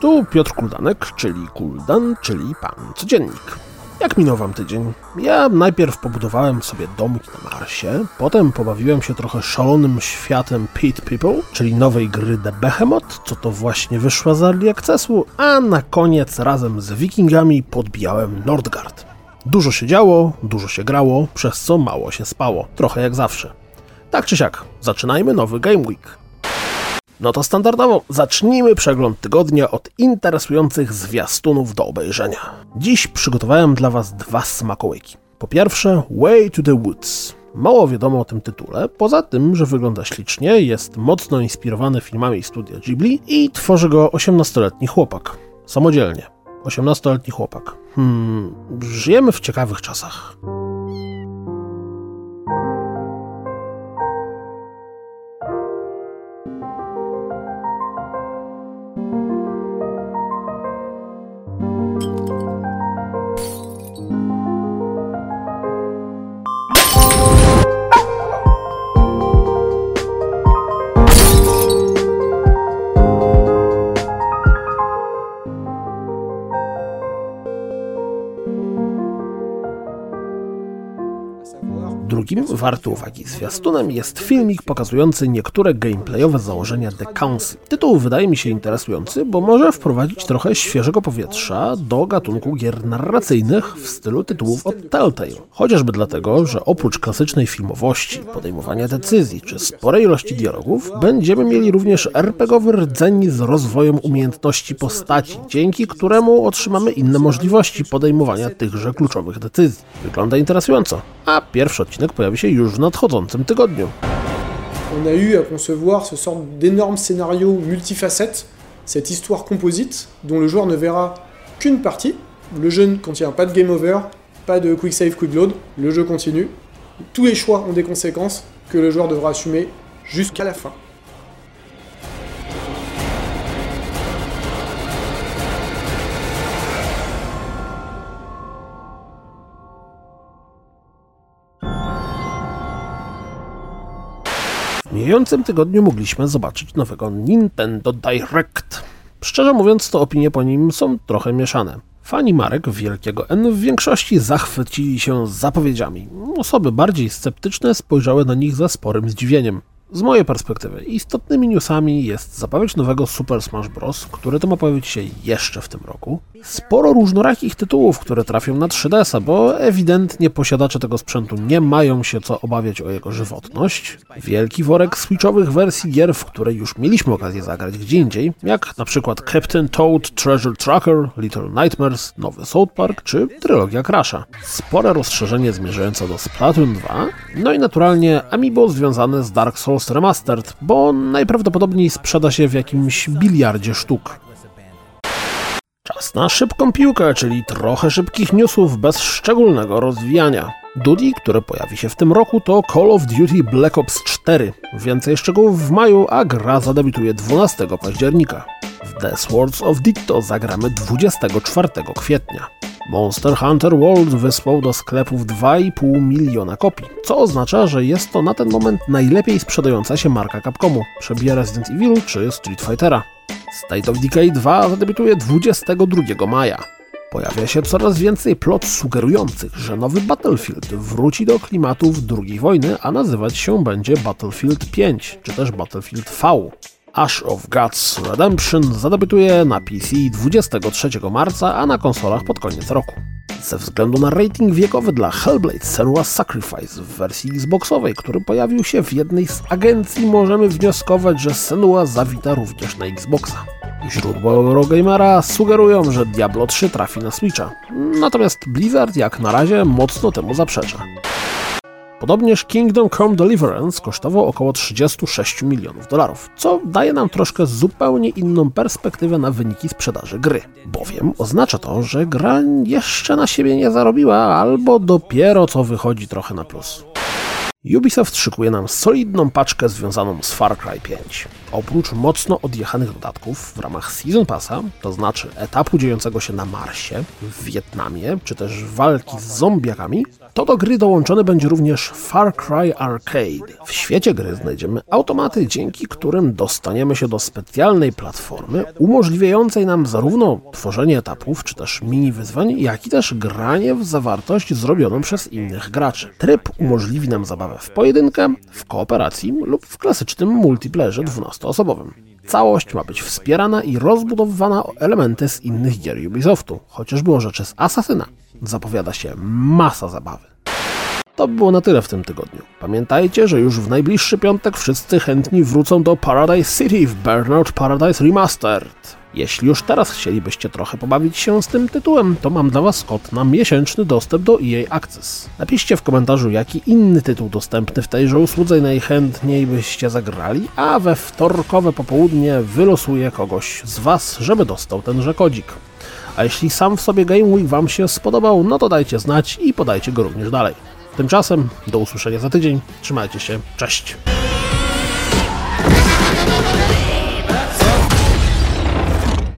Tu Piotr Kuldanek, czyli Kuldan, czyli Pan Codziennik. Jak minął wam tydzień? Ja najpierw pobudowałem sobie domki na Marsie, potem pobawiłem się trochę szalonym światem Pit People, czyli nowej gry The Behemoth, co to właśnie wyszła z Early Accessu, a na koniec razem z Wikingami podbijałem Nordgard. Dużo się działo, dużo się grało, przez co mało się spało, trochę jak zawsze. Tak czy siak, zaczynajmy nowy Game Week. No to standardowo zacznijmy przegląd tygodnia od interesujących zwiastunów do obejrzenia. Dziś przygotowałem dla Was dwa smakołyki. Po pierwsze, Way to the Woods. Mało wiadomo o tym tytule, poza tym, że wygląda ślicznie, jest mocno inspirowany filmami studia Ghibli i tworzy go 18-letni chłopak. Samodzielnie. 18-letni chłopak. Hmm, żyjemy w ciekawych czasach. Drugim, warty uwagi zwiastunem, jest filmik pokazujący niektóre gameplayowe założenia The Council. Tytuł wydaje mi się interesujący, bo może wprowadzić trochę świeżego powietrza do gatunku gier narracyjnych w stylu tytułów od Telltale. Chociażby dlatego, że oprócz klasycznej filmowości, podejmowania decyzji czy sporej ilości dialogów, będziemy mieli również RPGowy rdzeń z rozwojem umiejętności postaci, dzięki któremu otrzymamy inne możliwości podejmowania tychże kluczowych decyzji. Wygląda interesująco, On a eu à concevoir ce sorte d'énorme scénario multifacette, cette histoire composite dont le joueur ne verra qu'une partie. Le jeu ne contient pas de game over, pas de quick save, quick load, le jeu continue. Tous les choix ont des conséquences que le joueur devra assumer jusqu'à la fin. W mijającym tygodniu mogliśmy zobaczyć nowego Nintendo Direct. Szczerze mówiąc, to opinie po nim są trochę mieszane. Fani marek Wielkiego N w większości zachwycili się zapowiedziami. Osoby bardziej sceptyczne spojrzały na nich ze sporym zdziwieniem. Z mojej perspektywy istotnymi newsami jest zapowiedź nowego Super Smash Bros., który to ma pojawić się jeszcze w tym roku. Sporo różnorakich tytułów, które trafią na 3DS-a, bo ewidentnie posiadacze tego sprzętu nie mają się co obawiać o jego żywotność. Wielki worek switchowych wersji gier, w które już mieliśmy okazję zagrać gdzie indziej, jak na przykład Captain Toad Treasure Tracker, Little Nightmares, nowy South Park czy trylogia Crasha. Spore rozszerzenie zmierzające do Splatoon 2, no i naturalnie Amiibo związane z Dark Souls Remastered, bo najprawdopodobniej sprzeda się w jakimś biliardzie sztuk. Czas na szybką piłkę, czyli trochę szybkich newsów bez szczególnego rozwijania. Duty, które pojawi się w tym roku, to Call of Duty Black Ops 4. Więcej szczegółów w maju, a gra zadebiutuje 12 października. W The Swords of Ditto zagramy 24 kwietnia. Monster Hunter World wysłał do sklepów 2,5 miliona kopii, co oznacza, że jest to na ten moment najlepiej sprzedająca się marka Capcomu, przebija Resident Evil czy Street Fightera. State of Decay 2 zadebiutuje 22 maja. Pojawia się coraz więcej plot sugerujących, że nowy Battlefield wróci do klimatów II wojny, a nazywać się będzie Battlefield 5, czy też Battlefield V. Ash of Gods Redemption zadebiutuje na PC 23 marca, a na konsolach pod koniec roku. Ze względu na rating wiekowy dla Hellblade Senua's Sacrifice w wersji Xboxowej, który pojawił się w jednej z agencji, możemy wnioskować, że Senua zawita również na Xboxa. Źródła Eurogamera sugerują, że Diablo 3 trafi na Switcha, natomiast Blizzard jak na razie mocno temu zaprzecza. Podobnież Kingdom Come Deliverance kosztował około 36 milionów dolarów, co daje nam troszkę zupełnie inną perspektywę na wyniki sprzedaży gry. Bowiem oznacza to, że gra jeszcze na siebie nie zarobiła, albo dopiero co wychodzi trochę na plus. Ubisoft szykuje nam solidną paczkę związaną z Far Cry 5. Oprócz mocno odjechanych dodatków w ramach Season Passa, to znaczy etapu dziejącego się na Marsie, w Wietnamie, czy też walki z zombiakami, To do gry dołączony będzie również Far Cry Arcade. W świecie gry znajdziemy automaty, dzięki którym dostaniemy się do specjalnej platformy umożliwiającej nam zarówno tworzenie etapów, czy też mini wyzwań, jak i też granie w zawartość zrobioną przez innych graczy. Tryb umożliwi nam zabawę w pojedynkę, w kooperacji lub w klasycznym multiplayerze 12-osobowym. Całość ma być wspierana i rozbudowywana o elementy z innych gier Ubisoftu, chociażby o rzeczy z Asasyna. Zapowiada się masa zabawy. To by było na tyle w tym tygodniu. Pamiętajcie, że już w najbliższy piątek wszyscy chętni wrócą do Paradise City w Burnout Paradise Remastered. Jeśli już teraz chcielibyście trochę pobawić się z tym tytułem, to mam dla Was kod na miesięczny dostęp do EA Access. Napiszcie w komentarzu, jaki inny tytuł dostępny w tejże usłudze najchętniej byście zagrali, a we wtorkowe popołudnie wylosuję kogoś z Was, żeby dostał tenże kodzik. A jeśli sam w sobie Game Week Wam się spodobał, no to dajcie znać i podajcie go również dalej. Tymczasem do usłyszenia za tydzień. Trzymajcie się. Cześć.